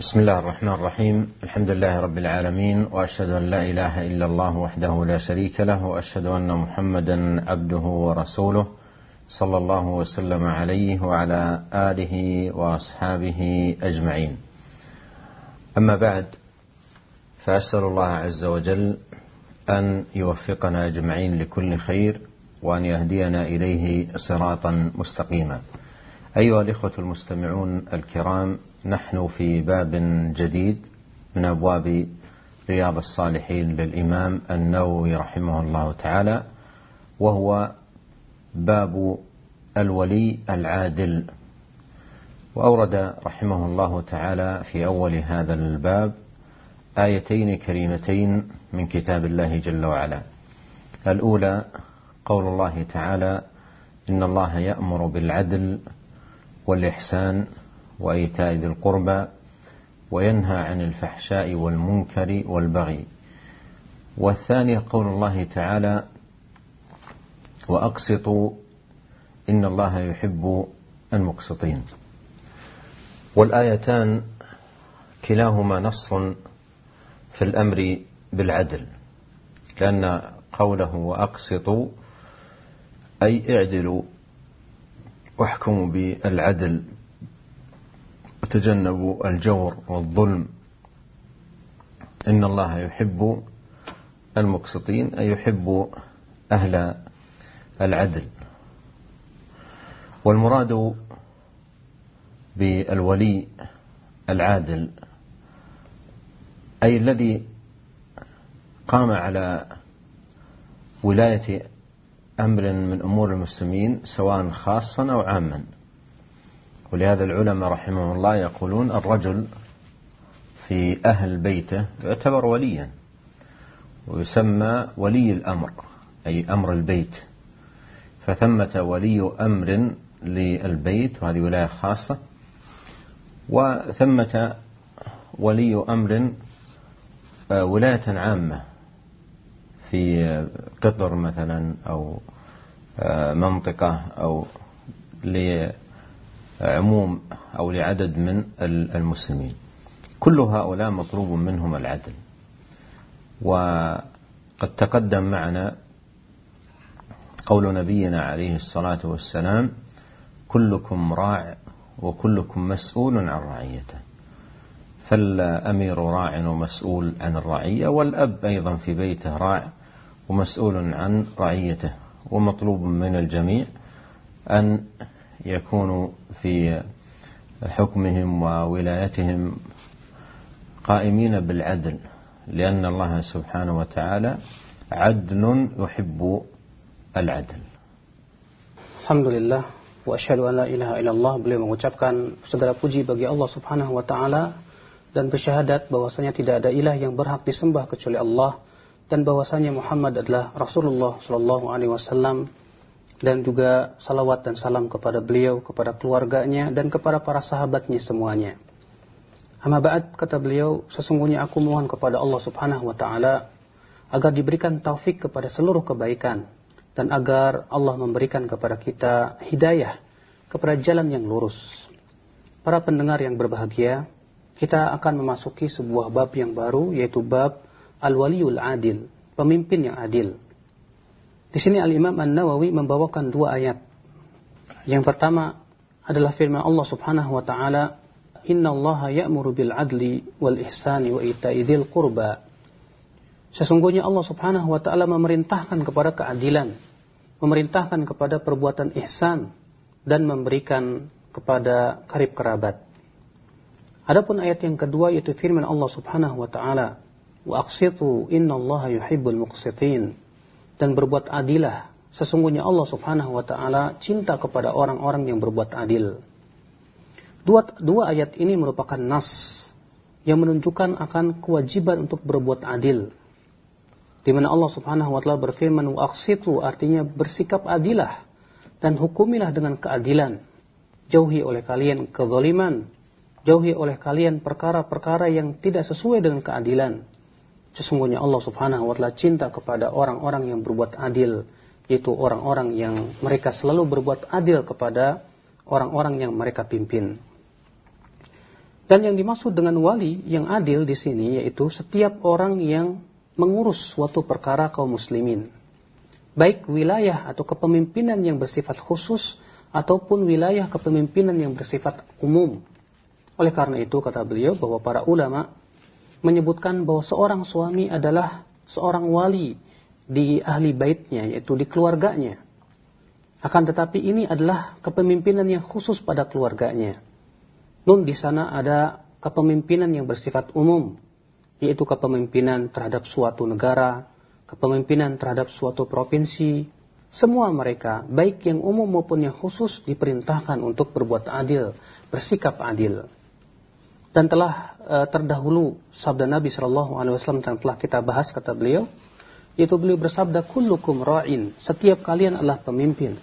بسم الله الرحمن الرحيم. الحمد لله رب العالمين وأشهد أن لا إله إلا الله وحده لا شريك له وأشهد أن محمدا عبده ورسوله صلى الله وسلم عليه وعلى آله وأصحابه أجمعين. أما بعد فأسأل الله عز وجل أن يوفقنا أجمعين لكل خير وأن يهدينا إليه صراطا مستقيما. أيها الإخوة المستمعون الكرام نحن في باب جديد من أبواب رياض الصالحين للإمام النووي رحمه الله تعالى وهو باب الولي العادل. وأورد رحمه الله تعالى في أول هذا الباب آيتين كريمتين من كتاب الله جل وعلا. الأولى قول الله تعالى إن الله يأمر بالعدل والإحسان وإيتاء ذي القربى وينهى عن الفحشاء والمنكر والبغي. والثانيه قول الله تعالى وأقسطوا إن الله يحب المقسطين. والآيتان كلاهما نص في الأمر بالعدل لأن قوله وأقسطوا أي اعدلوا واحكموا بالعدل. وتجنبوا الجور والظلم. إن الله يحب المقسطين أي يحب أهل العدل. والمراد بالولي العادل أي الذي قام على ولاية أمر من أمور المسلمين سواء خاصا أو عاما. ولهذا العلماء رحمهم الله يقولون الرجل في أهل بيته يعتبر وليا ويسمى ولي الأمر أي أمر البيت. فثمة ولي أمر للبيت وهذه ولاية خاصة. وثمة ولي أمر آه، ولاية عامة في قطر مثلا أو آه، منطقة أو عموم أو لعدد من المسلمين. كل هؤلاء مطلوب منهم العدل. وقد تقدم معنا قول نبينا عليه الصلاة والسلام كلكم راع وكلكم مسؤول عن رعيته. فالأمير راع ومسؤول عن الرعية والأب أيضا في بيته راع ومسؤول عن رعيته. ومطلوب من الجميع أن يكونوا في حكمهم وولايتهم قائمين بالعدل لأن الله سبحانه وتعالى عدل يحب العدل Alhamdulillah wa asyhadu an la ilaha illallah beliau mengucapkan segala puji bagi Allah Subhanahu wa taala dan bersyahadat bahwasanya tidak ada ilah yang berhak disembah kecuali Allah dan bahwasanya Muhammad adalah Rasulullah sallallahu alaihi wasallam dan juga salawat dan salam kepada beliau, kepada keluarganya, dan kepada para sahabatnya semuanya. Amma ba'd, kata beliau, sesungguhnya aku mohon kepada Allah subhanahu wa ta'ala agar diberikan taufik kepada seluruh kebaikan dan agar Allah memberikan kepada kita hidayah kepada jalan yang lurus. Para pendengar yang berbahagia, kita akan memasuki sebuah bab yang baru yaitu bab Al-Waliyul Adil, pemimpin yang adil. Di sini Al-Imam An-Nawawi membawakan dua ayat. Yang pertama adalah firman Allah Subhanahu wa taala, "Inna Allah ya'muru bil 'adli wal ihsani wa ita'i dzil qurba." Sesungguhnya Allah Subhanahu wa taala memerintahkan kepada keadilan, memerintahkan kepada perbuatan ihsan dan memberikan kepada karib kerabat. Adapun ayat yang kedua yaitu firman Allah Subhanahu wa taala, "Wa aqsitu innallaha yuhibbul muqsitin." Dan berbuat adilah. Sesungguhnya Allah Subhanahu wa taala cinta kepada orang-orang yang berbuat adil. Dua, dua ayat ini merupakan nas yang menunjukkan akan kewajiban untuk berbuat adil. Di mana Allah Subhanahu wa taala berfirman waqsitu artinya bersikap adilah dan hukumilah dengan keadilan. Jauhi oleh kalian kezaliman, jauhi oleh kalian perkara-perkara yang tidak sesuai dengan keadilan Sesungguhnya Allah subhanahu wa ta'ala cinta kepada orang-orang yang berbuat adil. Yaitu orang-orang yang mereka selalu berbuat adil kepada orang-orang yang mereka pimpin. Dan yang dimaksud dengan wali yang adil di sini yaitu setiap orang yang mengurus suatu perkara kaum muslimin. Baik wilayah atau kepemimpinan yang bersifat khusus ataupun wilayah kepemimpinan yang bersifat umum. Oleh karena itu kata beliau bahwa para ulama menyebutkan bahwa seorang suami adalah seorang wali di ahli baitnya yaitu di keluarganya. Akan tetapi ini adalah kepemimpinan yang khusus pada keluarganya. Nun di sana ada kepemimpinan yang bersifat umum, yaitu kepemimpinan terhadap suatu negara, kepemimpinan terhadap suatu provinsi. Semua mereka, baik yang umum maupun yang khusus, diperintahkan untuk berbuat adil, bersikap adil. Dan telah e, terdahulu sabda Nabi Shallallahu Alaihi Wasallam yang telah kita bahas kata beliau, yaitu beliau bersabda kullukum ra'in, setiap kalian adalah pemimpin,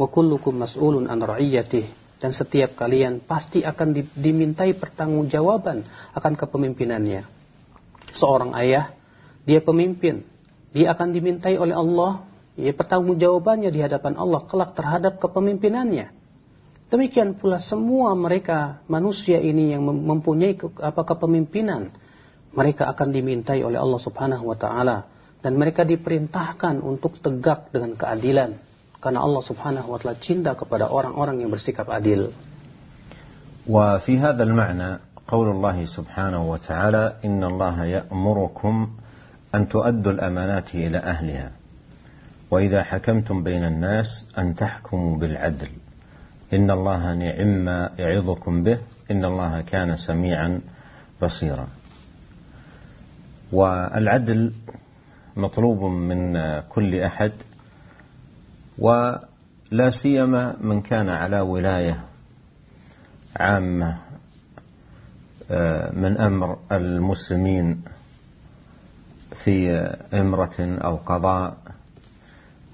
wa kullukum mas'ulun an ra'iyatih, dan setiap kalian pasti akan dimintai pertanggungjawaban akan kepemimpinannya. Seorang ayah, dia pemimpin, dia akan dimintai oleh Allah. Ya pertanggungjawabannya di hadapan Allah kelak terhadap kepemimpinannya. Demikian pula semua mereka manusia ini yang mempunyai apa kepemimpinan, mereka akan dimintai oleh Allah Subhanahu wa taala dan mereka diperintahkan untuk tegak dengan keadilan karena Allah Subhanahu wa taala cinta kepada orang-orang yang bersikap adil. وفي هذا المعنى قول الله سبحانه وتعالى إن الله يأمركم أن تؤدوا الأمانات إلى أهلها وإذا حكمتم بين الناس أن تحكموا بالعدل إن الله نعم يعظكم به إن الله كان سميعا بصيرا. والعدل مطلوب من كل أحد ولا سيما من كان على ولاية عامة آه، من أمر المسلمين في إمرة أو قضاء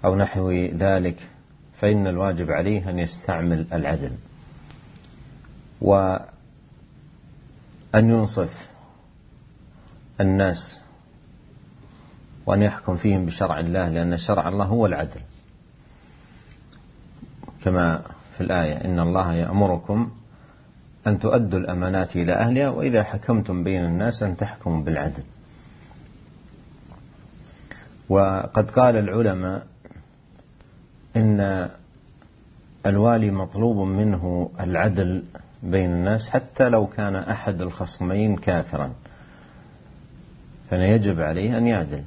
أو نحو ذلك. فإن الواجب عليه أن يستعمل العدل وأن ينصف الناس وأن يحكم فيهم بشرع الله لأن شرع الله هو العدل. كما في الآية إن الله يأمركم أن تؤدوا الأمانات إلى أهلها وإذا حكمتم بين الناس أن تحكموا بالعدل. وقد قال العلماء إن الوالي مطلوب منه العدل بين الناس حتى لو كان أحد الخصمين كافرا فيجب عليه أن يعدل.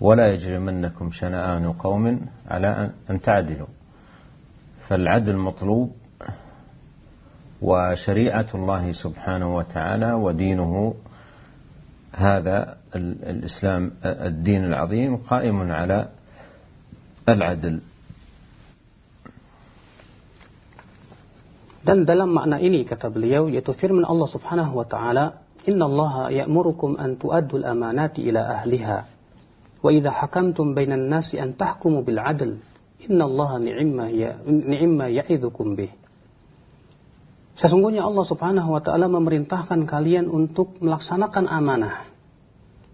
ولا يجرمنكم شنآن قوم على أن تعدلوا. فالعدل مطلوب وشريعة الله سبحانه وتعالى ودينه هذا الإسلام الدين العظيم قائم على العدل Dan dalam makna ini kata beliau yaitu firman Allah Subhanahu wa taala, "Inna Allah ya'murukum an tu'addul amanati ila ahliha." Wa idza hakamtum bainan nasi an tahkumu bil adl. Innallaha ni'ma ya ni'ma ya'idzukum bih. Sesungguhnya Allah Subhanahu wa taala memerintahkan kalian untuk melaksanakan amanah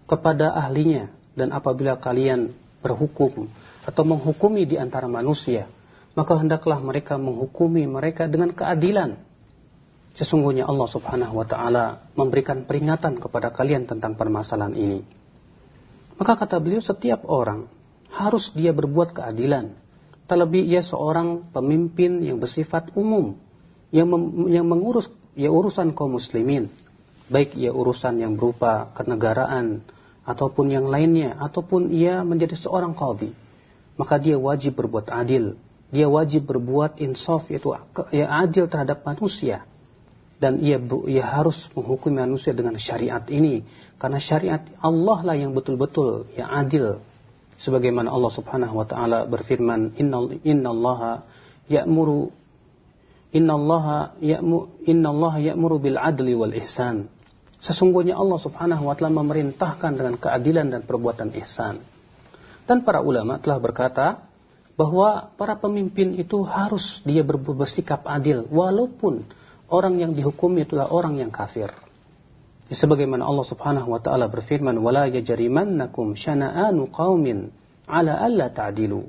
kepada ahlinya dan apabila kalian berhukum atau menghukumi di antara manusia, maka hendaklah mereka menghukumi mereka dengan keadilan. Sesungguhnya Allah Subhanahu wa taala memberikan peringatan kepada kalian tentang permasalahan ini. Maka kata beliau setiap orang harus dia berbuat keadilan. Terlebih ia seorang pemimpin yang bersifat umum yang yang mengurus ya urusan kaum muslimin, baik ia urusan yang berupa kenegaraan ataupun yang lainnya ataupun ia menjadi seorang qadhi. Maka dia wajib berbuat adil, dia wajib berbuat insaf yaitu ya adil terhadap manusia. Dan ia ia harus menghukumi manusia dengan syariat ini. Karena syariat Allah lah yang betul-betul yang adil. Sebagaimana Allah Subhanahu wa taala berfirman innal innallaha ya'muru innallaha ya'mu innallaha ya'muru bil adli wal ihsan. Sesungguhnya Allah Subhanahu wa taala memerintahkan dengan keadilan dan perbuatan ihsan dan para ulama telah berkata bahwa para pemimpin itu harus dia bersikap adil walaupun orang yang dihukum itulah orang yang kafir. Sebagaimana Allah Subhanahu wa taala berfirman, "Wala yajrimannakum syana'anu qaumin ala alla ta'dilu."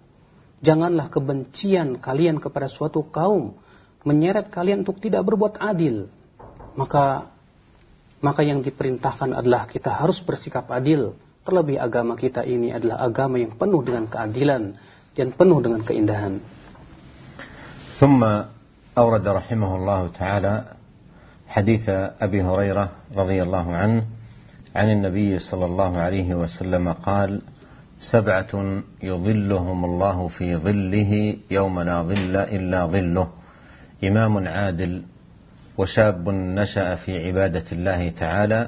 Janganlah kebencian kalian kepada suatu kaum menyeret kalian untuk tidak berbuat adil, maka maka yang diperintahkan adalah kita harus bersikap adil. Terlebih agama kita ini adalah agama yang penuh dengan keadilan dan penuh dengan keindahan. ثم أورد رحمه الله تعالى حديث أبي هريرة رضي الله عنه عن النبي صلى الله عليه وسلم قال سبعة يظلهم الله في ظله يوم لا ظل إلا ظله إمام عادل وشاب نشأ في عبادة الله تعالى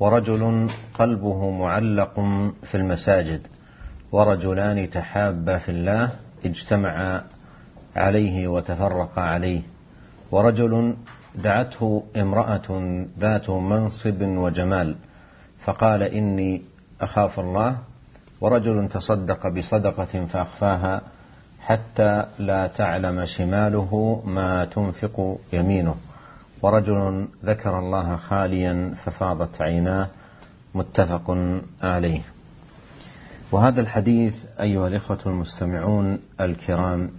ورجل قلبه معلق في المساجد ورجلان تحابا في الله اجتمعا عليه وتفرقا عليه. ورجل دعته امرأة ذات منصب وجمال فقال إني أخاف الله. ورجل تصدق بصدقة فأخفاها حتى لا تعلم شماله ما تنفق يمينه. ورجل ذكر الله خاليا ففاضت عيناه متفق عليه. وهذا الحديث أيها الإخوة المستمعون الكرام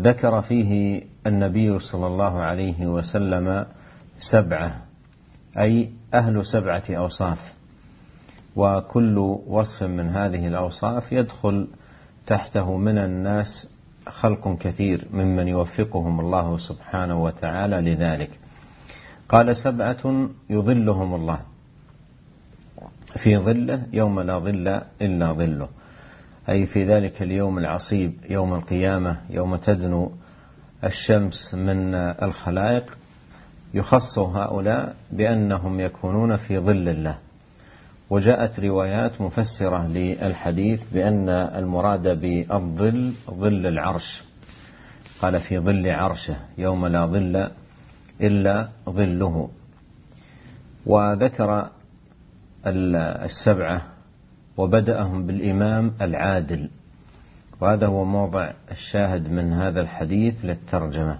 ذكر فيه النبي صلى الله عليه وسلم سبعة أي أهل سبعة أوصاف. وكل وصف من هذه الأوصاف يدخل تحته من الناس خلق كثير ممن يوفقهم الله سبحانه وتعالى لذلك. قال سبعة يظلهم الله. في ظله يوم لا ظل إلا ظله. أي في ذلك اليوم العصيب يوم القيامة يوم تدنو الشمس من الخلائق. يخص هؤلاء بأنهم يكونون في ظل الله. وجاءت روايات مفسرة للحديث بأن المراد بالظل ظل العرش. قال في ظل عرشه يوم لا ظل إلا ظله. وذكر السبعة وبدأهم بالإمام العادل. وهذا هو موضع الشاهد من هذا الحديث للترجمة.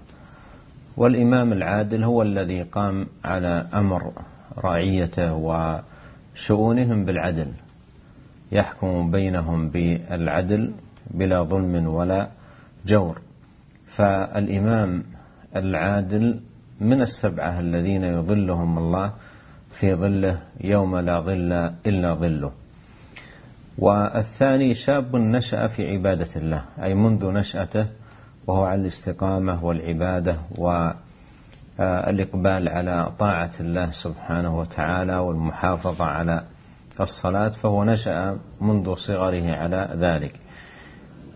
والإمام العادل هو الذي قام على أمر رعيته وشؤونهم بالعدل. يحكم بينهم بالعدل بلا ظلم ولا جور. فالإمام العادل من السبعة الذين يظلهم الله في ظله يوم لا ظل إلا ظله. والثاني شاب نشأ في عبادة الله أي منذ نشأته وهو على الاستقامة والعبادة والإقبال على طاعة الله سبحانه وتعالى والمحافظة على الصلاة فهو نشأ منذ صغره على ذلك.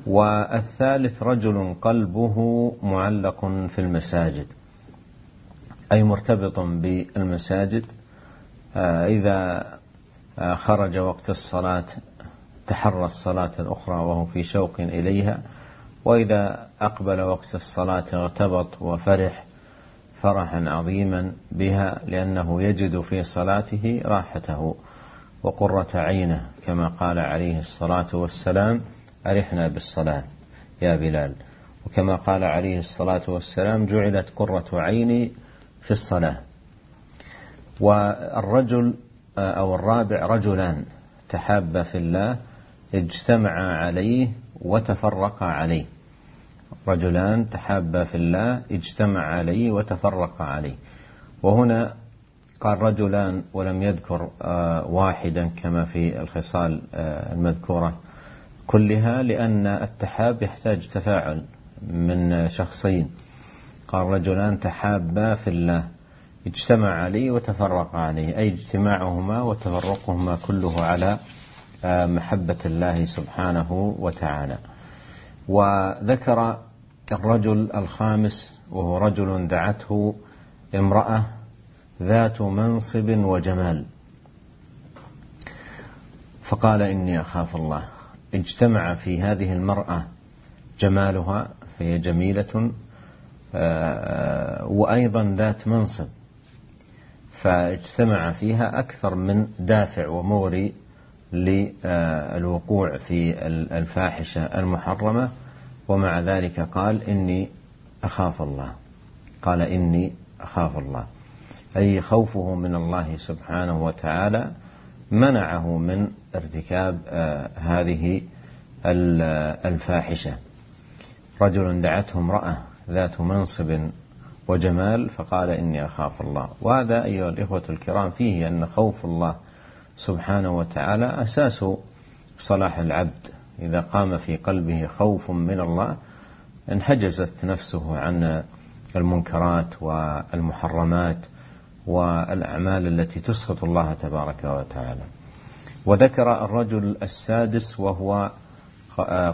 والثالث رجل قلبه معلق في المساجد. أي مرتبط بالمساجد آه، إذا آه، خرج وقت الصلاة تحرى الصلاة الأخرى وهو في شوق إليها وإذا أقبل وقت الصلاة ارتبط وفرح فرحا عظيما بها لأنه يجد في صلاته راحته وقرة عينه كما قال عليه الصلاة والسلام أرحنا بالصلاة يا بلال. وكما قال عليه الصلاة والسلام جعلت قرة عيني في الصلاة. والرجل آه، أو الرابع رجلان تحابا في الله اجتمعا عليه وتفرقا عليه. رجلان تحابا في الله اجتمع عليه وتفرقا عليه. وهنا قال رجلان ولم يذكر آه، واحدا كما في الخصال آه، المذكورة كلها لأن التحاب يحتاج تفاعل من شخصين. قال رجلان تحابا في الله. اجتمع عليه وتفرقا عليه أي اجتماعهما وتفرقهما كله على آه، محبة الله سبحانه وتعالى. وذكر الرجل الخامس وهو رجل دعته امرأة ذات منصب وجمال. فقال إني أخاف الله. اجتمع في هذه المرأة جمالها فهي جميلة وأيضا ذات منصب فاجتمع فيها أكثر من دافع وموري للوقوع في الفاحشة المحرمة ومع ذلك قال إني أخاف الله. قال إني أخاف الله. أي خوفه من الله سبحانه وتعالى منعه من ارتكاب آه، هذه الفاحشة. رجل دعته امرأة ذات منصب وجمال فقال إني أخاف الله. وهذا أيها الإخوة الكرام فيه أن خوف الله سبحانه وتعالى أساس صلاح العبد. إذا قام في قلبه خوف من الله انحجزت نفسه عن المنكرات والمحرمات والأعمال التي تسخط الله تبارك وتعالى. وذكر الرجل السادس وهو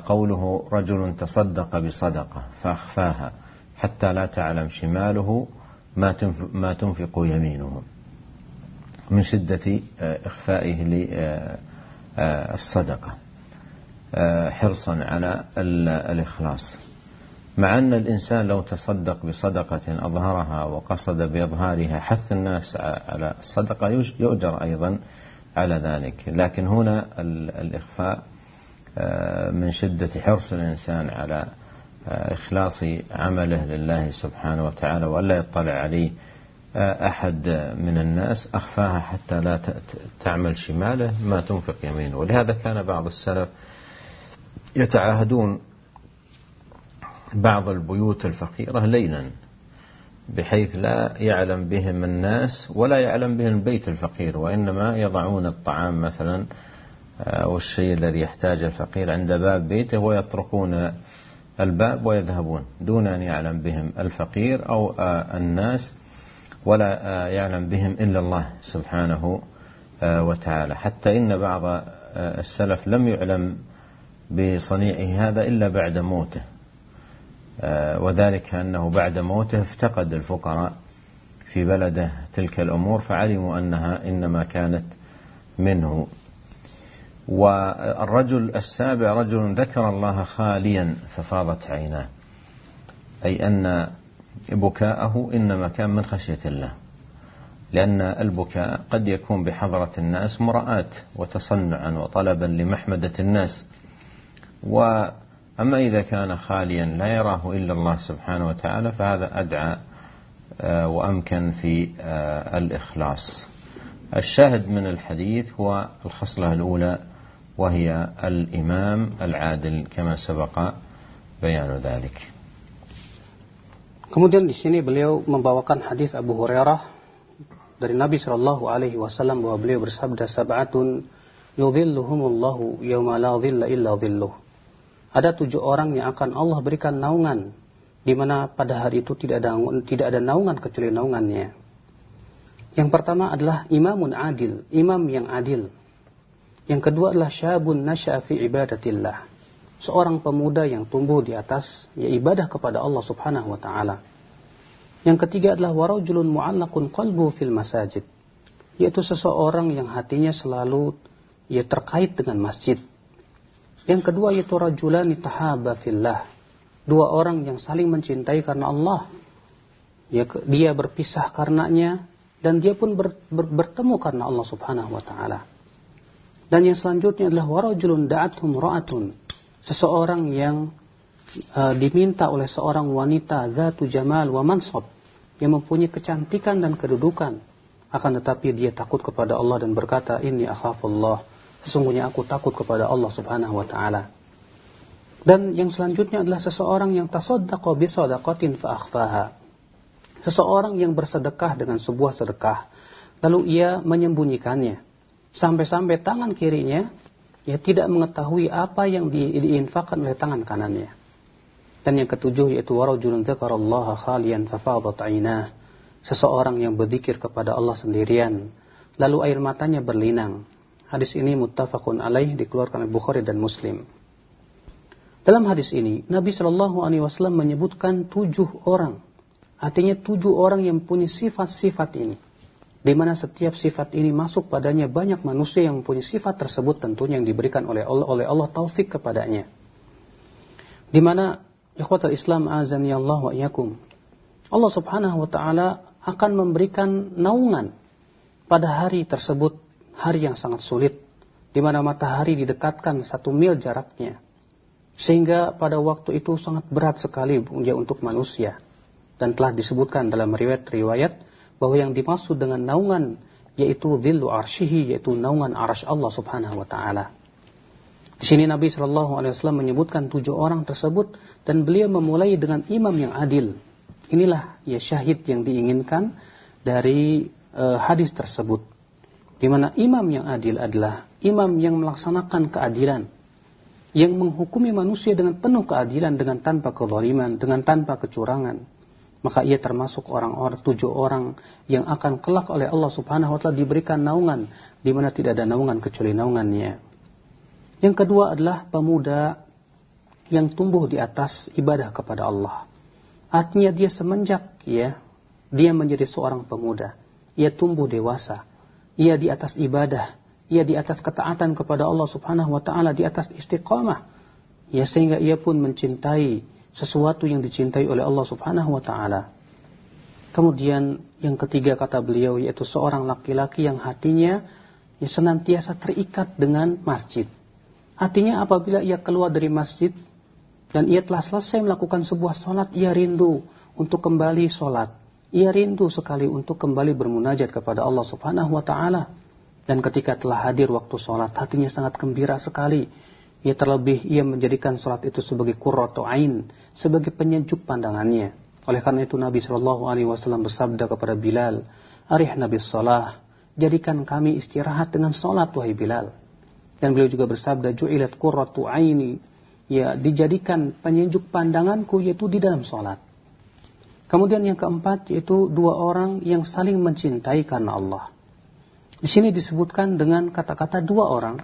قوله رجل تصدق بصدقة فأخفاها حتى لا تعلم شماله ما تنفق يمينه. من شدة إخفائه للصدقة حرصا على الإخلاص. مع أن الإنسان لو تصدق بصدقة أظهرها وقصد بإظهارها حث الناس على الصدقة يؤجر أيضا على ذلك. لكن هنا الإخفاء آه، من شدة حرص الإنسان على آه، إخلاص عمله لله سبحانه وتعالى وألا يطلع عليه آه، أحد من الناس أخفاها حتى لا تعمل شماله ما تنفق يمينه. ولهذا كان بعض السلف يتعاهدون بعض البيوت الفقيرة ليلا بحيث لا يعلم بهم الناس ولا يعلم بهم البيت الفقير وإنما يضعون الطعام مثلا أو الشيء الذي يحتاج الفقير عند باب بيته ويطرقون الباب ويذهبون دون أن يعلم بهم الفقير أو الناس ولا يعلم بهم إلا الله سبحانه وتعالى. حتى إن بعض السلف لم يعلم بصنيعه هذا إلا بعد موته آه، وذلك أنه بعد موته افتقد الفقراء في بلده تلك الأمور فعلموا أنها إنما كانت منه. والرجل السابع رجل ذكر الله خاليا ففاضت عيناه. أي أن بكاءه إنما كان من خشية الله. لأن البكاء قد يكون بحضرة الناس مراءة وتصنعا وطلبا لمحمدة الناس. و أما إذا كان خاليا لا يراه إلا الله سبحانه وتعالى فهذا أدعى آه، وأمكن في آه، الإخلاص. الشاهد من الحديث هو الخصلة الأولى وهي الإمام العادل كما سبق بيان ذلك Kemudian di sini beliau membawakan hadis Abu Hurairah dari Nabi Shallallahu Alaihi Wasallam bahwa beliau bersabda sab'atun yudhilluhumullahu yawma la dhilla illa dhilluh ada tujuh orang yang akan Allah berikan naungan di mana pada hari itu tidak ada tidak ada naungan kecuali naungannya. Yang pertama adalah imamun adil, imam yang adil. Yang kedua adalah syabun nasya'a fi ibadatillah. Seorang pemuda yang tumbuh di atas ya ibadah kepada Allah Subhanahu wa taala. Yang ketiga adalah warajulun mu'allaqun qalbu fil masajid. Yaitu seseorang yang hatinya selalu ya terkait dengan masjid yang kedua yaitu rajulani tahaba fillah. Dua orang yang saling mencintai karena Allah. Ya, dia berpisah karenanya dan dia pun ber, ber, bertemu karena Allah Subhanahu wa taala. Dan yang selanjutnya adalah warajulun da'athum ra'atun. Seseorang yang uh, diminta oleh seorang wanita zatu jamal wa mansab yang mempunyai kecantikan dan kedudukan akan tetapi dia takut kepada Allah dan berkata ini akhafullah Sesungguhnya aku takut kepada Allah Subhanahu wa taala. Dan yang selanjutnya adalah seseorang yang tasaddaqa bi sadaqatin fa akhfaha. Seseorang yang bersedekah dengan sebuah sedekah lalu ia menyembunyikannya sampai-sampai tangan kirinya ya tidak mengetahui apa yang di, diinfakkan oleh tangan kanannya. Dan yang ketujuh yaitu warajulun dzakarallaha khalian fafadat ainah. Seseorang yang berzikir kepada Allah sendirian lalu air matanya berlinang Hadis ini muttafaqun alaih dikeluarkan oleh Bukhari dan Muslim. Dalam hadis ini, Nabi Shallallahu Alaihi Wasallam menyebutkan tujuh orang, artinya tujuh orang yang punya sifat-sifat ini, di mana setiap sifat ini masuk padanya banyak manusia yang mempunyai sifat tersebut tentunya yang diberikan oleh Allah, oleh Allah taufik kepadanya. Di mana ikhwatul Islam azani Allah wa iyakum. Allah Subhanahu wa taala akan memberikan naungan pada hari tersebut hari yang sangat sulit, di mana matahari didekatkan satu mil jaraknya. Sehingga pada waktu itu sangat berat sekali untuk manusia. Dan telah disebutkan dalam riwayat-riwayat bahwa yang dimaksud dengan naungan yaitu zillu arshihi yaitu naungan arash Allah subhanahu wa ta'ala. Di sini Nabi Shallallahu Alaihi Wasallam menyebutkan tujuh orang tersebut dan beliau memulai dengan imam yang adil. Inilah ya syahid yang diinginkan dari uh, hadis tersebut. Di mana imam yang adil adalah imam yang melaksanakan keadilan, yang menghukumi manusia dengan penuh keadilan, dengan tanpa kezaliman, dengan tanpa kecurangan. Maka ia termasuk orang-orang tujuh orang yang akan kelak oleh Allah Subhanahu wa taala diberikan naungan di mana tidak ada naungan kecuali naungannya. Yang kedua adalah pemuda yang tumbuh di atas ibadah kepada Allah. Artinya dia semenjak ya dia menjadi seorang pemuda, ia tumbuh dewasa, ia di atas ibadah, ia di atas ketaatan kepada Allah Subhanahu wa taala, di atas istiqamah. Ya sehingga ia pun mencintai sesuatu yang dicintai oleh Allah Subhanahu wa taala. Kemudian yang ketiga kata beliau yaitu seorang laki-laki yang hatinya ya senantiasa terikat dengan masjid. Artinya apabila ia keluar dari masjid dan ia telah selesai melakukan sebuah sholat, ia rindu untuk kembali sholat. Ia rindu sekali untuk kembali bermunajat kepada Allah Subhanahu wa taala. Dan ketika telah hadir waktu sholat, hatinya sangat gembira sekali. Ia terlebih ia menjadikan sholat itu sebagai qurratu ain, sebagai penyejuk pandangannya. Oleh karena itu Nabi Shallallahu alaihi wasallam bersabda kepada Bilal, "Arih Nabi sholat, jadikan kami istirahat dengan sholat wahai Bilal." Dan beliau juga bersabda, "Ju'ilat qurratu aini." Ya, dijadikan penyejuk pandanganku yaitu di dalam sholat. Kemudian yang keempat yaitu dua orang yang saling mencintai karena Allah. Di sini disebutkan dengan kata-kata dua orang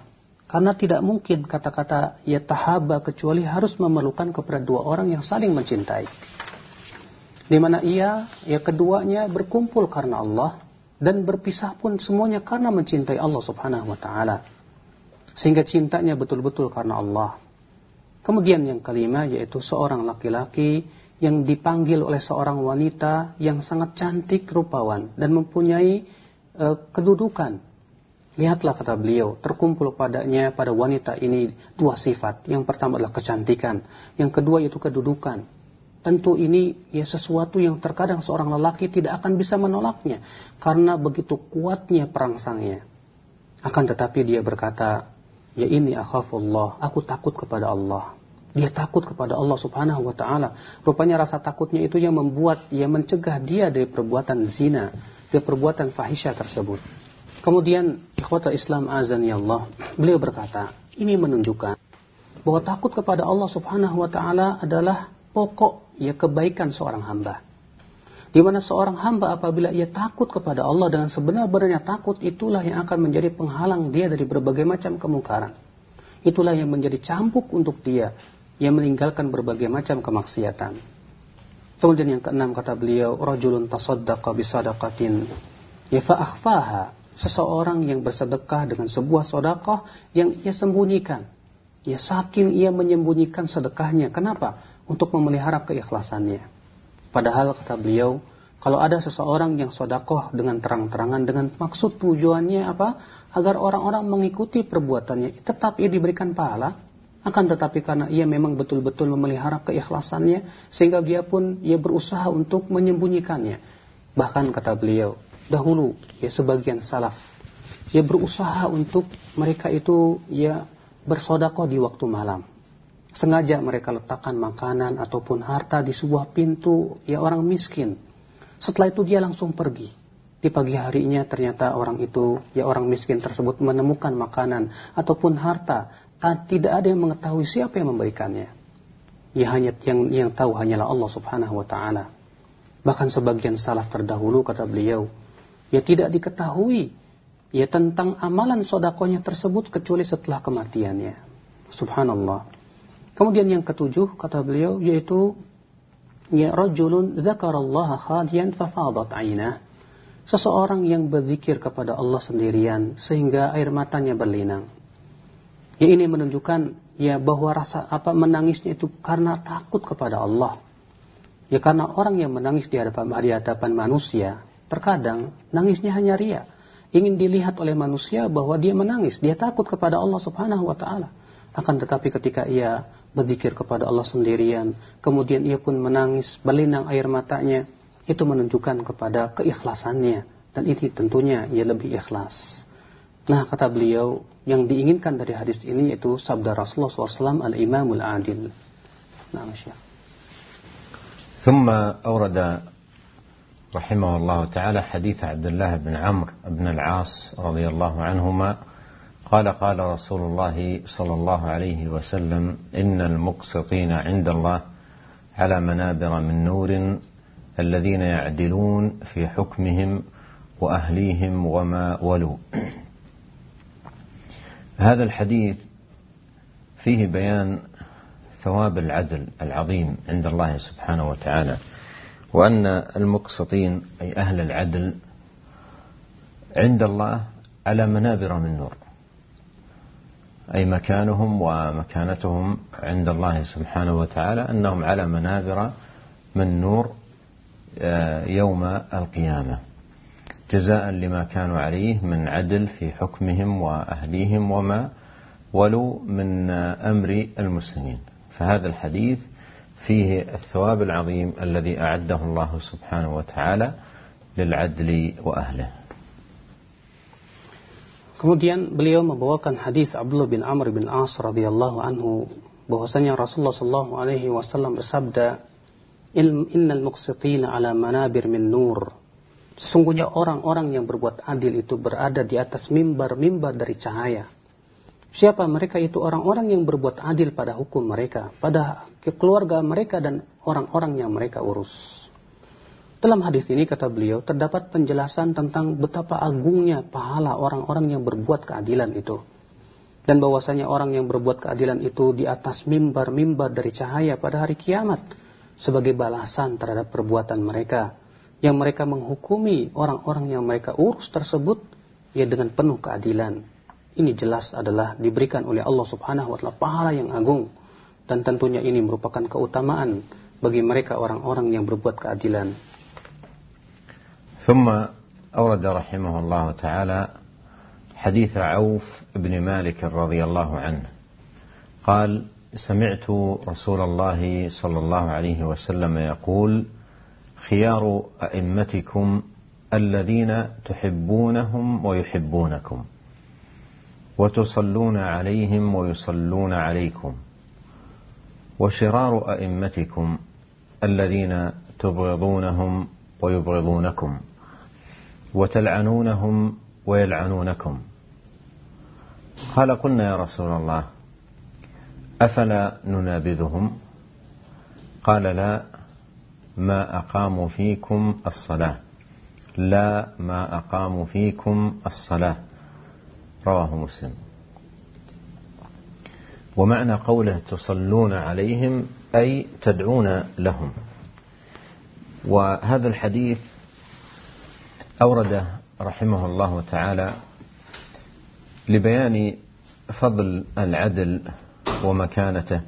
karena tidak mungkin kata-kata ya tahaba kecuali harus memerlukan kepada dua orang yang saling mencintai. Di mana ia ya keduanya berkumpul karena Allah dan berpisah pun semuanya karena mencintai Allah Subhanahu wa taala. Sehingga cintanya betul-betul karena Allah. Kemudian yang kelima yaitu seorang laki-laki yang dipanggil oleh seorang wanita yang sangat cantik rupawan dan mempunyai e, kedudukan. Lihatlah kata beliau, terkumpul padanya pada wanita ini dua sifat. Yang pertama adalah kecantikan, yang kedua yaitu kedudukan. Tentu ini ya sesuatu yang terkadang seorang lelaki tidak akan bisa menolaknya karena begitu kuatnya perangsangnya. Akan tetapi dia berkata, ya ini akhafullah, aku takut kepada Allah. Dia takut kepada Allah Subhanahu wa taala. Rupanya rasa takutnya itu yang membuat ia mencegah dia dari perbuatan zina, dari perbuatan fahisyah tersebut. Kemudian ikhwata Islam azan ya Allah, beliau berkata, ini menunjukkan bahwa takut kepada Allah Subhanahu wa taala adalah pokok ya kebaikan seorang hamba. Di mana seorang hamba apabila ia takut kepada Allah dengan sebenar-benarnya takut itulah yang akan menjadi penghalang dia dari berbagai macam kemungkaran. Itulah yang menjadi campuk untuk dia yang meninggalkan berbagai macam kemaksiatan. Kemudian yang keenam kata beliau, rajulun tasaddaqa bisadaqatin ya fa'akhfaha, seseorang yang bersedekah dengan sebuah sedekah yang ia sembunyikan. Ya saking ia menyembunyikan sedekahnya. Kenapa? Untuk memelihara keikhlasannya. Padahal kata beliau, kalau ada seseorang yang sodakoh dengan terang-terangan dengan maksud tujuannya apa? Agar orang-orang mengikuti perbuatannya, tetap ia diberikan pahala. Akan tetapi karena ia memang betul-betul memelihara keikhlasannya, sehingga dia pun ia berusaha untuk menyembunyikannya. Bahkan kata beliau, dahulu ya sebagian salaf, ia berusaha untuk mereka itu ya bersodakoh di waktu malam. Sengaja mereka letakkan makanan ataupun harta di sebuah pintu ya orang miskin. Setelah itu dia langsung pergi. Di pagi harinya ternyata orang itu, ya orang miskin tersebut menemukan makanan ataupun harta tidak ada yang mengetahui siapa yang memberikannya. Ya hanya yang yang tahu hanyalah Allah Subhanahu wa taala. Bahkan sebagian salaf terdahulu kata beliau, ya tidak diketahui ya tentang amalan sodakonya tersebut kecuali setelah kematiannya. Subhanallah. Kemudian yang ketujuh kata beliau yaitu ya rajulun zakarallaha khaliyan fafadat ainah. Seseorang yang berzikir kepada Allah sendirian sehingga air matanya berlinang. Ya ini menunjukkan ya bahwa rasa apa menangisnya itu karena takut kepada Allah. Ya karena orang yang menangis di hadapan di hadapan manusia, terkadang nangisnya hanya ria. Ingin dilihat oleh manusia bahwa dia menangis, dia takut kepada Allah Subhanahu wa taala. Akan tetapi ketika ia berzikir kepada Allah sendirian, kemudian ia pun menangis, berlinang air matanya, itu menunjukkan kepada keikhlasannya dan ini tentunya ia lebih ikhlas. Nah, kata beliau, yang diinginkan dari hadis ini yaitu sabda Rasulullah SAW al-imamul adil. Nah, Masya. ثم أورد رحمه الله تعالى حديث عبد الله بن عمرو بن العاص رضي الله عنهما قال قال رسول الله صلى الله عليه وسلم إن المقسطين عند الله على منابر من نور الذين يعدلون في حكمهم وأهليهم وما ولوا. هذا الحديث فيه بيان ثواب العدل العظيم عند الله سبحانه وتعالى. وأن المقسطين أي أهل العدل عند الله على منابر من نور. أي مكانهم ومكانتهم عند الله سبحانه وتعالى أنهم على منابر من نور آه، يوم القيامة. جزاء لما كانوا عليه من عدل في حكمهم وأهليهم وما ولوا من أمر المسلمين. فهذا الحديث فيه الثواب العظيم الذي أعده الله سبحانه وتعالى للعدل وأهله Kemudian beliau membawakan hadis Abdullah bin Amr bin As radhiyallahu anhu bahwasanya Rasulullah sallallahu alaihi wasallam bersabda innal muqsitina ala manabir min nur sesungguhnya orang-orang yang berbuat adil itu berada di atas mimbar-mimbar dari cahaya siapa mereka itu orang-orang yang berbuat adil pada hukum mereka pada keluarga mereka dan orang-orang yang mereka urus dalam hadis ini kata beliau terdapat penjelasan tentang betapa agungnya pahala orang-orang yang berbuat keadilan itu. Dan bahwasanya orang yang berbuat keadilan itu di atas mimbar-mimbar dari cahaya pada hari kiamat sebagai balasan terhadap perbuatan mereka yang mereka menghukumi orang-orang yang mereka urus tersebut ya dengan penuh keadilan. Ini jelas adalah diberikan oleh Allah Subhanahu wa taala pahala yang agung dan tentunya ini merupakan keutamaan bagi mereka orang-orang yang berbuat keadilan. ثم أورد رحمه الله تعالى حديث عوف بن مالك رضي الله عنه قال سمعت رسول الله صلى الله عليه وسلم يقول خيار أئمتكم الذين تحبونهم ويحبونكم وتصلون عليهم ويصلون عليكم. وشرار أئمتكم الذين تبغضونهم ويبغضونكم وتلعنونهم ويلعنونكم. قال قلنا يا رسول الله أفلا ننابذهم؟ قال لا ما أقاموا فيكم الصلاة. لا ما أقاموا فيكم الصلاة. رواه مسلم. ومعنى قوله تصلون عليهم أي تدعون لهم. وهذا الحديث أورد رحمه الله تعالى لبيان فضل العدل ومكانته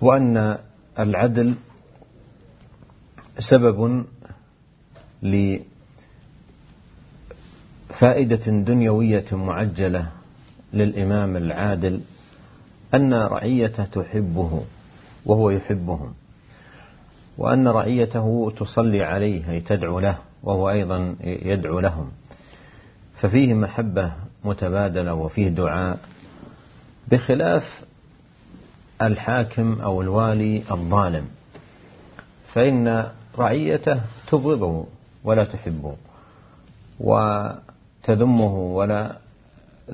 وأن العدل سبب لفائدة دنيوية معجلة للإمام العادل أن رعيته تحبه وهو يحبهم وأن رعيته تصلي عليه أي تدعو له وهو أيضا يدعو لهم. ففيه محبة متبادلة وفيه دعاء بخلاف الحاكم أو الوالي الظالم. فإن رعيته تبغضه ولا تحبه وتذمه ولا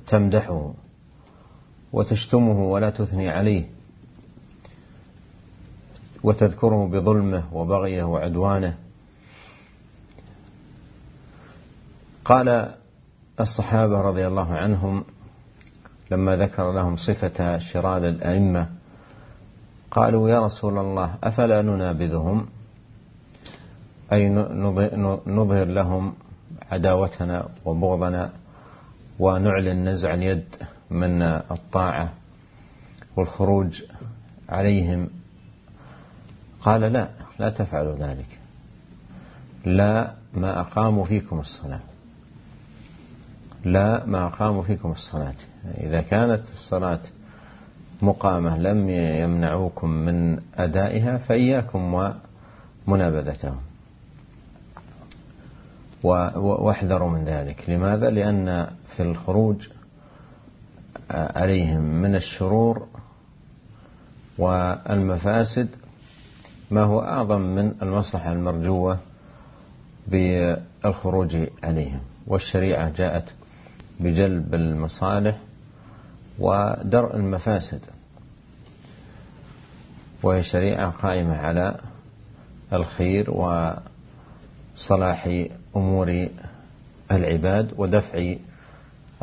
تمدحه وتشتمه ولا تثني عليه وتذكره بظلمه وبغيه وعدوانه. قال الصحابة رضي الله عنهم لما ذكر لهم صفة شرار الأئمة قالوا يا رسول الله أفلا ننابذهم؟ أي نظهر لهم عداوتنا وبغضنا ونعلن نزع اليد من الطاعة والخروج عليهم. قال لا لا تفعلوا ذلك. لا ما أقاموا فيكم الصلاة. لا ما أقاموا فيكم الصلاة. إذا كانت الصلاة مقامة لم يمنعوكم من أدائها فإياكم ومنابذتهم. واحذروا من ذلك لماذا؟ لأن في الخروج عليهم من الشرور والمفاسد ما هو أعظم من المصلحة المرجوة بالخروج عليهم والشريعة جاءت بجلب المصالح ودرء المفاسد وهي شريعة قائمة على الخير وصلاح أمور العباد ودفع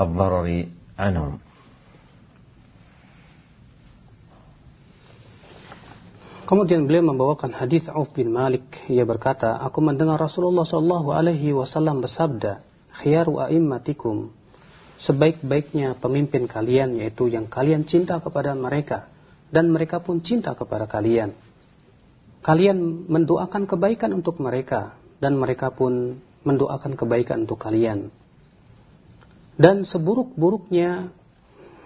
الضرر عنهم Kemudian beliau membawakan hadis Auf bin Malik. Ia berkata, Aku mendengar Rasulullah Shallallahu Alaihi Wasallam bersabda, Khiyaru a'immatikum, sebaik-baiknya pemimpin kalian yaitu yang kalian cinta kepada mereka dan mereka pun cinta kepada kalian. Kalian mendoakan kebaikan untuk mereka dan mereka pun mendoakan kebaikan untuk kalian. Dan seburuk-buruknya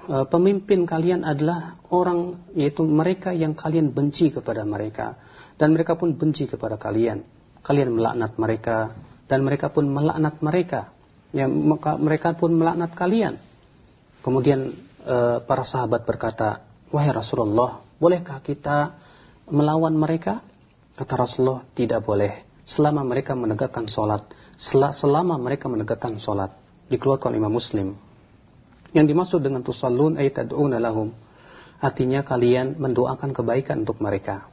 e, pemimpin kalian adalah orang yaitu mereka yang kalian benci kepada mereka dan mereka pun benci kepada kalian. Kalian melaknat mereka dan mereka pun melaknat mereka. Ya, mereka pun melaknat kalian. Kemudian e, para sahabat berkata, "Wahai Rasulullah, bolehkah kita melawan mereka?" Kata Rasulullah, "Tidak boleh selama mereka menegakkan sholat, selama mereka menegakkan sholat." dikeluarkan Imam Muslim. Yang dimaksud dengan tusallun ay tad'una lahum. Artinya kalian mendoakan kebaikan untuk mereka.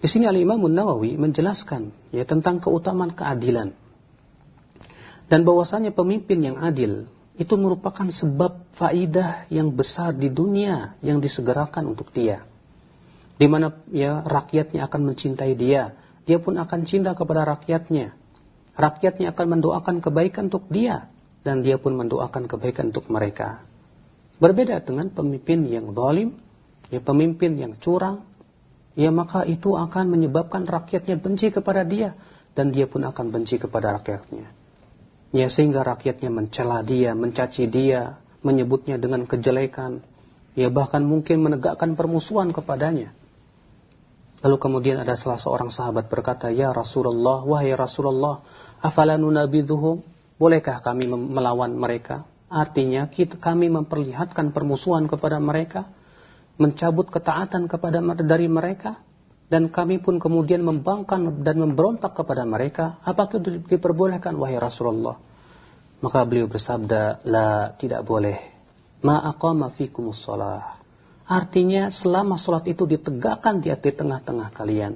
Di sini Al-Imam Nawawi menjelaskan ya tentang keutamaan keadilan. Dan bahwasanya pemimpin yang adil itu merupakan sebab faidah yang besar di dunia yang disegerakan untuk dia. Di mana ya rakyatnya akan mencintai dia, dia pun akan cinta kepada rakyatnya. Rakyatnya akan mendoakan kebaikan untuk dia dan dia pun mendoakan kebaikan untuk mereka. Berbeda dengan pemimpin yang zalim, ya pemimpin yang curang, ya maka itu akan menyebabkan rakyatnya benci kepada dia dan dia pun akan benci kepada rakyatnya. Ya sehingga rakyatnya mencela dia, mencaci dia, menyebutnya dengan kejelekan, ya bahkan mungkin menegakkan permusuhan kepadanya. Lalu kemudian ada salah seorang sahabat berkata, "Ya Rasulullah, wahai Rasulullah, afala nunabidhuhum?" Bolehkah kami melawan mereka? Artinya kita, kami memperlihatkan permusuhan kepada mereka, mencabut ketaatan kepada dari mereka, dan kami pun kemudian membangkang dan memberontak kepada mereka. Apakah itu diperbolehkan wahai Rasulullah? Maka beliau bersabda, la tidak boleh. Ma aqama fikumus. Artinya selama sholat itu ditegakkan di tengah-tengah kalian,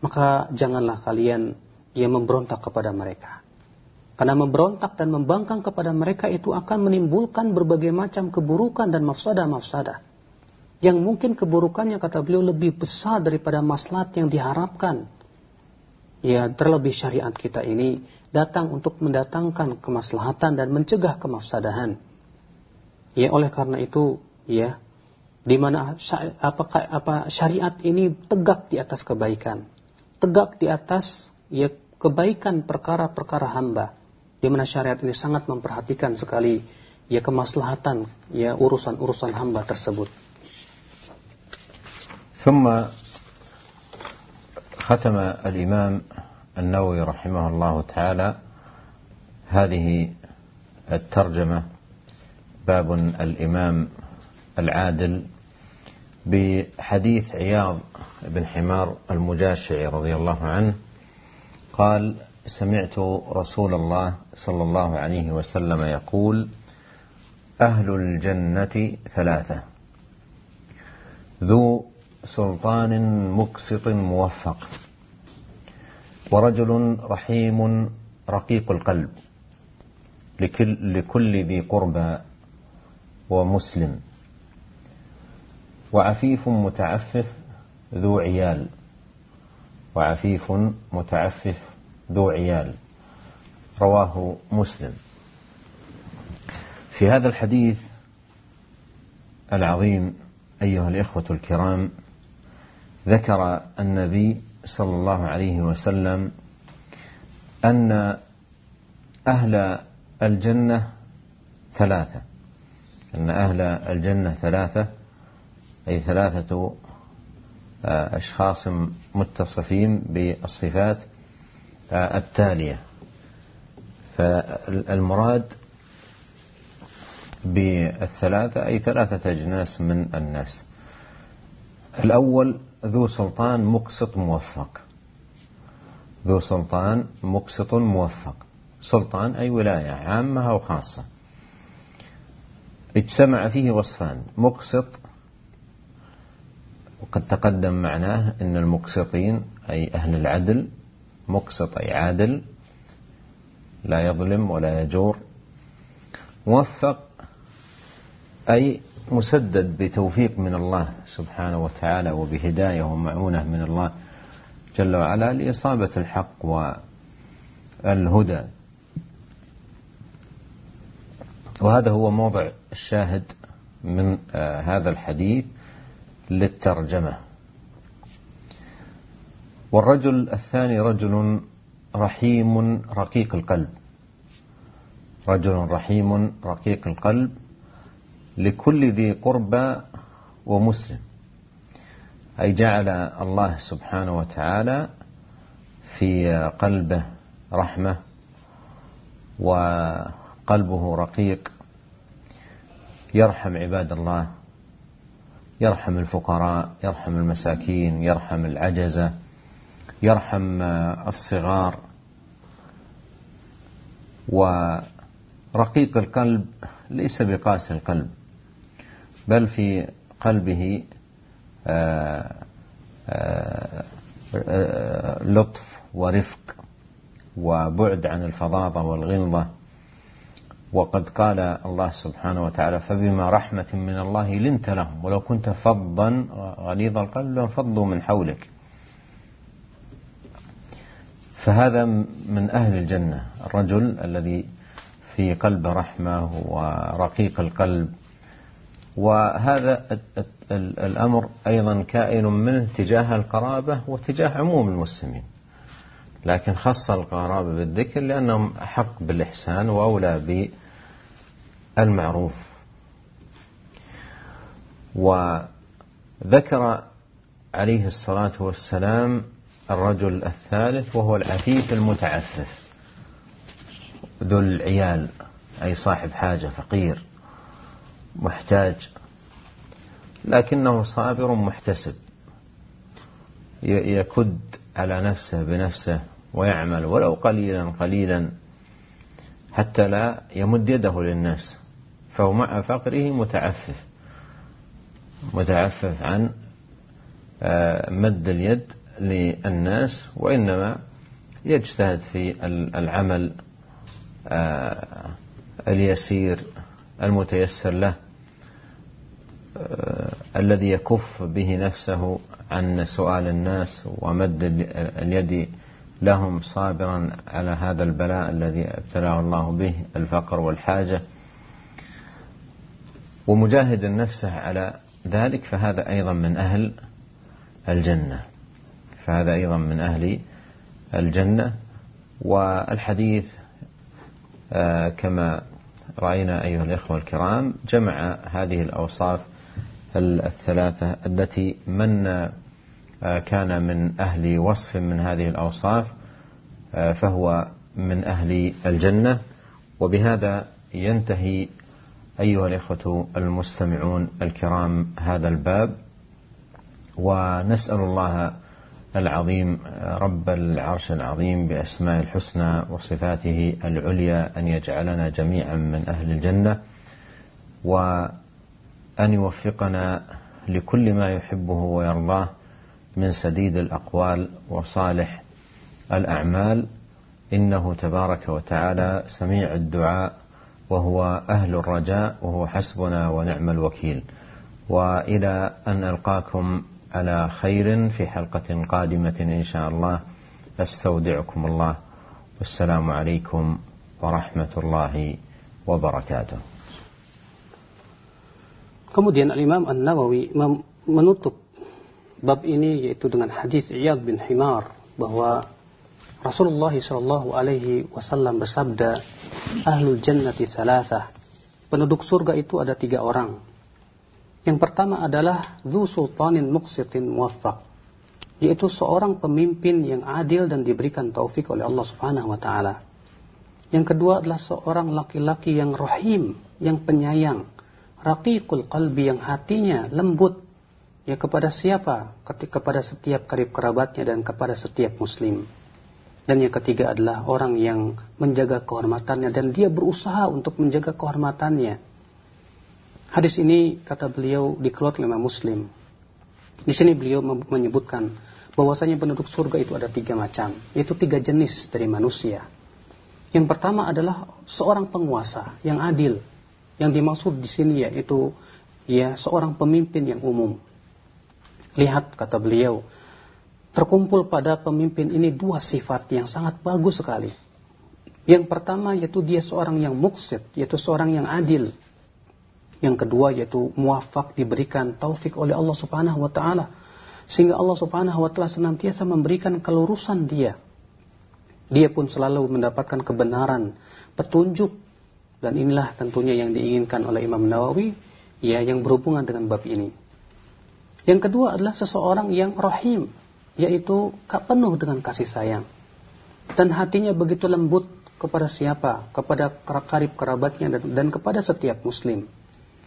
maka janganlah kalian yang memberontak kepada mereka. Karena memberontak dan membangkang kepada mereka itu akan menimbulkan berbagai macam keburukan dan mafsadah-mafsadah. Yang mungkin keburukannya kata beliau lebih besar daripada maslahat yang diharapkan. Ya, terlebih syariat kita ini datang untuk mendatangkan kemaslahatan dan mencegah kemafsadahan. Ya, oleh karena itu, ya, di mana apakah apa syariat ini tegak di atas kebaikan, tegak di atas ya kebaikan perkara-perkara hamba di mana syariat ini sangat memperhatikan sekali ya kemaslahatan ya urusan-urusan hamba tersebut. ثم ختم الإمام النووي رحمه الله تعالى هذه الترجمة باب الإمام العادل بحديث عياض بن حمار المجاشعي رضي الله عنه قال سمعت رسول الله صلى الله عليه وسلم يقول أهل الجنة ثلاثة. ذو سلطان مقسط موفق. ورجل رحيم رقيق القلب. لكل, لكل ذي قربى ومسلم. وعفيف متعفف ذو عيال. وعفيف متعفف ذو عيال. رواه مسلم. في هذا الحديث العظيم أيها الإخوة الكرام ذكر النبي صلى الله عليه وسلم أن أهل الجنة ثلاثة. أن أهل الجنة ثلاثة أي ثلاثة أشخاص متصفين بالصفات التالية. فالمراد بالثلاثة أي ثلاثة أجناس من الناس. الأول ذو سلطان مقسط موفق. ذو سلطان مقسط موفق. سلطان أي ولاية عامة أو خاصة. اجتمع فيه وصفان. مقسط وقد تقدم معناه أن المقسطين أي أهل العدل مقسط أي عادل لا يظلم ولا يجور موفق أي مسدد بتوفيق من الله سبحانه وتعالى وبهداية ومعونة من الله جل وعلا لإصابة الحق والهدى. وهذا هو موضع الشاهد من آه، هذا الحديث. للترجمة. والرجل الثاني رجل رحيم رقيق القلب. رجل رحيم رقيق القلب لكل ذي قربى ومسلم. أي جعل الله سبحانه وتعالى في قلبه رحمة وقلبه رقيق. يرحم عباد الله يرحم الفقراء يرحم المساكين يرحم العجزة يرحم الصغار. ورقيق القلب ليس بقاس القلب بل في قلبه آه، آه، آه، لطف ورفق وبعد عن الفظاظة والغلظة. وقد قال الله سبحانه وتعالى فبما رحمة من الله لنت لهم ولو كنت فظا غليظ القلب لانفضوا من حولك. فهذا من أهل الجنة الرجل الذي في قلبه رحمة ورقيق القلب. وهذا الأمر أيضا كائن منه تجاه القرابة وتجاه عموم المسلمين. لكن خص القرابة بالذكر لأنهم أحق بالإحسان وأولى بالمعروف وذكر عليه الصلاة والسلام الرجل الثالث وهو العفيف المتعفف ذو العيال أي صاحب حاجة فقير محتاج لكنه صابر محتسب يكد على نفسه بنفسه ويعمل ولو قليلا قليلا حتى لا يمد يده للناس. فهو مع فقره متعفف. متعفف عن آه، مد اليد للناس وإنما يجتهد في العمل آه، اليسير المتيسر له آه، الذي يكف به نفسه عن سؤال الناس ومد اليد لهم صابرا على هذا البلاء الذي ابتلاه الله به الفقر والحاجة. ومجاهد نفسه على ذلك فهذا أيضا من أهل الجنة. فهذا أيضا من أهل الجنة. والحديث آه، كما رأينا أيها الإخوة الكرام جمع هذه الأوصاف الثلاثة التي من آه، كان من أهل وصف من هذه الأوصاف آه، فهو من أهل الجنة. وبهذا ينتهي أيها الإخوة المستمعون الكرام هذا الباب ونسأل الله العظيم رب العرش العظيم بأسماء الحسنى وصفاته العليا أن يجعلنا جميعا من أهل الجنة و أن يوفقنا لكل ما يحبه ويرضاه من سديد الأقوال وصالح الأعمال. إنه تبارك وتعالى سميع الدعاء وهو أهل الرجاء وهو حسبنا ونعم الوكيل. وإلى أن ألقاكم على خير في حلقة قادمة إن شاء الله أستودعكم الله. والسلام عليكم ورحمة الله وبركاته. Kemudian Al-Imam An-Nawawi menutup bab ini yaitu dengan hadis Iyad bin Himar bahwa Rasulullah Shallallahu Alaihi Wasallam bersabda, "Ahlul jannati salasah." Penduduk surga itu ada tiga orang. Yang pertama adalah Zu Sultanin Muqsitin Muwaffaq, yaitu seorang pemimpin yang adil dan diberikan taufik oleh Allah Subhanahu wa taala. Yang kedua adalah seorang laki-laki yang rahim, yang penyayang, raqiqul qalbi yang hatinya lembut ya kepada siapa? Kepada setiap karib kerabatnya dan kepada setiap muslim. Dan yang ketiga adalah orang yang menjaga kehormatannya dan dia berusaha untuk menjaga kehormatannya. Hadis ini kata beliau dikeluarkan oleh Muslim. Di sini beliau menyebutkan bahwasanya penduduk surga itu ada tiga macam, yaitu tiga jenis dari manusia. Yang pertama adalah seorang penguasa yang adil. Yang dimaksud di sini yaitu ya seorang pemimpin yang umum. Lihat kata beliau, terkumpul pada pemimpin ini dua sifat yang sangat bagus sekali. Yang pertama yaitu dia seorang yang muksid, yaitu seorang yang adil. Yang kedua yaitu muafak diberikan taufik oleh Allah Subhanahu wa taala sehingga Allah Subhanahu wa taala senantiasa memberikan kelurusan dia dia pun selalu mendapatkan kebenaran, petunjuk dan inilah tentunya yang diinginkan oleh Imam Nawawi ya yang berhubungan dengan bab ini. Yang kedua adalah seseorang yang rahim, yaitu penuh dengan kasih sayang. Dan hatinya begitu lembut kepada siapa? Kepada karib kerabatnya dan, dan kepada setiap muslim.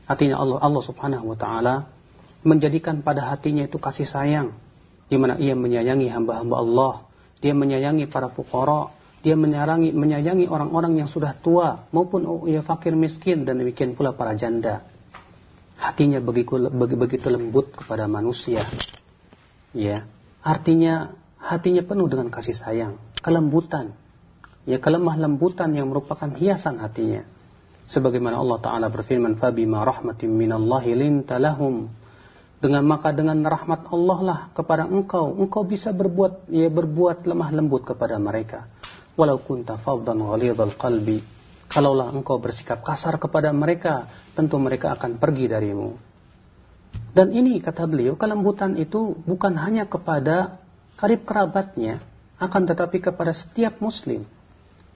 Hatinya Allah Allah Subhanahu wa taala menjadikan pada hatinya itu kasih sayang di mana ia menyayangi hamba-hamba Allah dia menyayangi para fukara, dia menyayangi menyayangi orang-orang yang sudah tua maupun ya fakir miskin dan demikian pula para janda. Hatinya begitu, begitu lembut kepada manusia. Ya, artinya hatinya penuh dengan kasih sayang, kelembutan. Ya, kelemah lembutan yang merupakan hiasan hatinya. Sebagaimana Allah Ta'ala berfirman, فَبِمَا رَحْمَةٍ مِّنَ اللَّهِ لِنْتَ لَهُمْ dengan maka dengan rahmat Allah lah kepada engkau engkau bisa berbuat ya berbuat lemah lembut kepada mereka walau kunta faddan ghalidhal qalbi kalaulah engkau bersikap kasar kepada mereka tentu mereka akan pergi darimu dan ini kata beliau kelembutan itu bukan hanya kepada karib kerabatnya akan tetapi kepada setiap muslim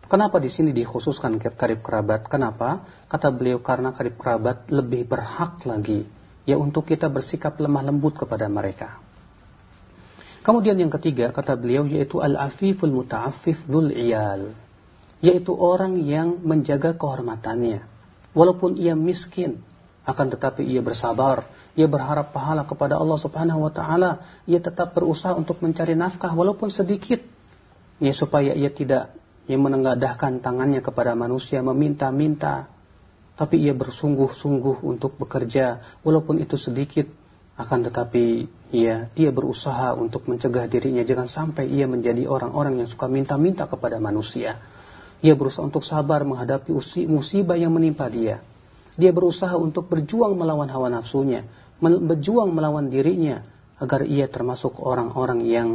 Kenapa di sini dikhususkan karib kerabat? Kenapa? Kata beliau karena karib kerabat lebih berhak lagi ya untuk kita bersikap lemah lembut kepada mereka. Kemudian yang ketiga kata beliau yaitu al-afiful muta'affif dzul iyal, yaitu orang yang menjaga kehormatannya walaupun ia miskin akan tetapi ia bersabar, ia berharap pahala kepada Allah Subhanahu wa taala, ia tetap berusaha untuk mencari nafkah walaupun sedikit. Ya supaya ia tidak yang menengadahkan tangannya kepada manusia meminta-minta. Tapi ia bersungguh-sungguh untuk bekerja walaupun itu sedikit. Akan tetapi ia dia berusaha untuk mencegah dirinya. Jangan sampai ia menjadi orang-orang yang suka minta-minta kepada manusia. Ia berusaha untuk sabar menghadapi musibah yang menimpa dia dia berusaha untuk berjuang melawan hawa nafsunya berjuang melawan dirinya agar ia termasuk orang-orang yang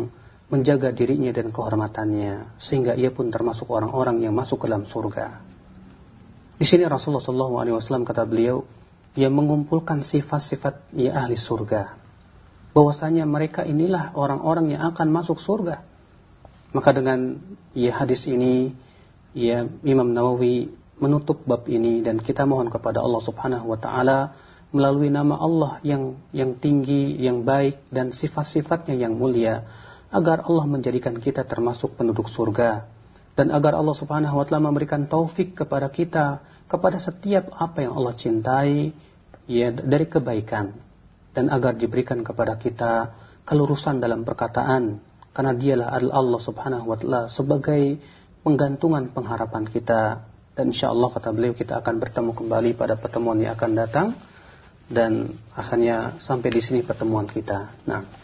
menjaga dirinya dan kehormatannya sehingga ia pun termasuk orang-orang yang masuk ke dalam surga di sini Rasulullah SAW kata beliau, yang mengumpulkan sifat-sifat ya ahli surga. Bahwasanya mereka inilah orang-orang yang akan masuk surga. Maka dengan ya hadis ini, ya Imam Nawawi menutup bab ini dan kita mohon kepada Allah Subhanahu wa taala melalui nama Allah yang yang tinggi, yang baik dan sifat-sifatnya yang mulia agar Allah menjadikan kita termasuk penduduk surga. Dan agar Allah Subhanahu wa taala memberikan taufik kepada kita kepada setiap apa yang Allah cintai ya dari kebaikan. Dan agar diberikan kepada kita kelurusan dalam perkataan karena dialah Allah Subhanahu wa taala sebagai penggantungan pengharapan kita dan insya Allah kata beliau kita akan bertemu kembali pada pertemuan yang akan datang dan akhirnya sampai di sini pertemuan kita. Nah.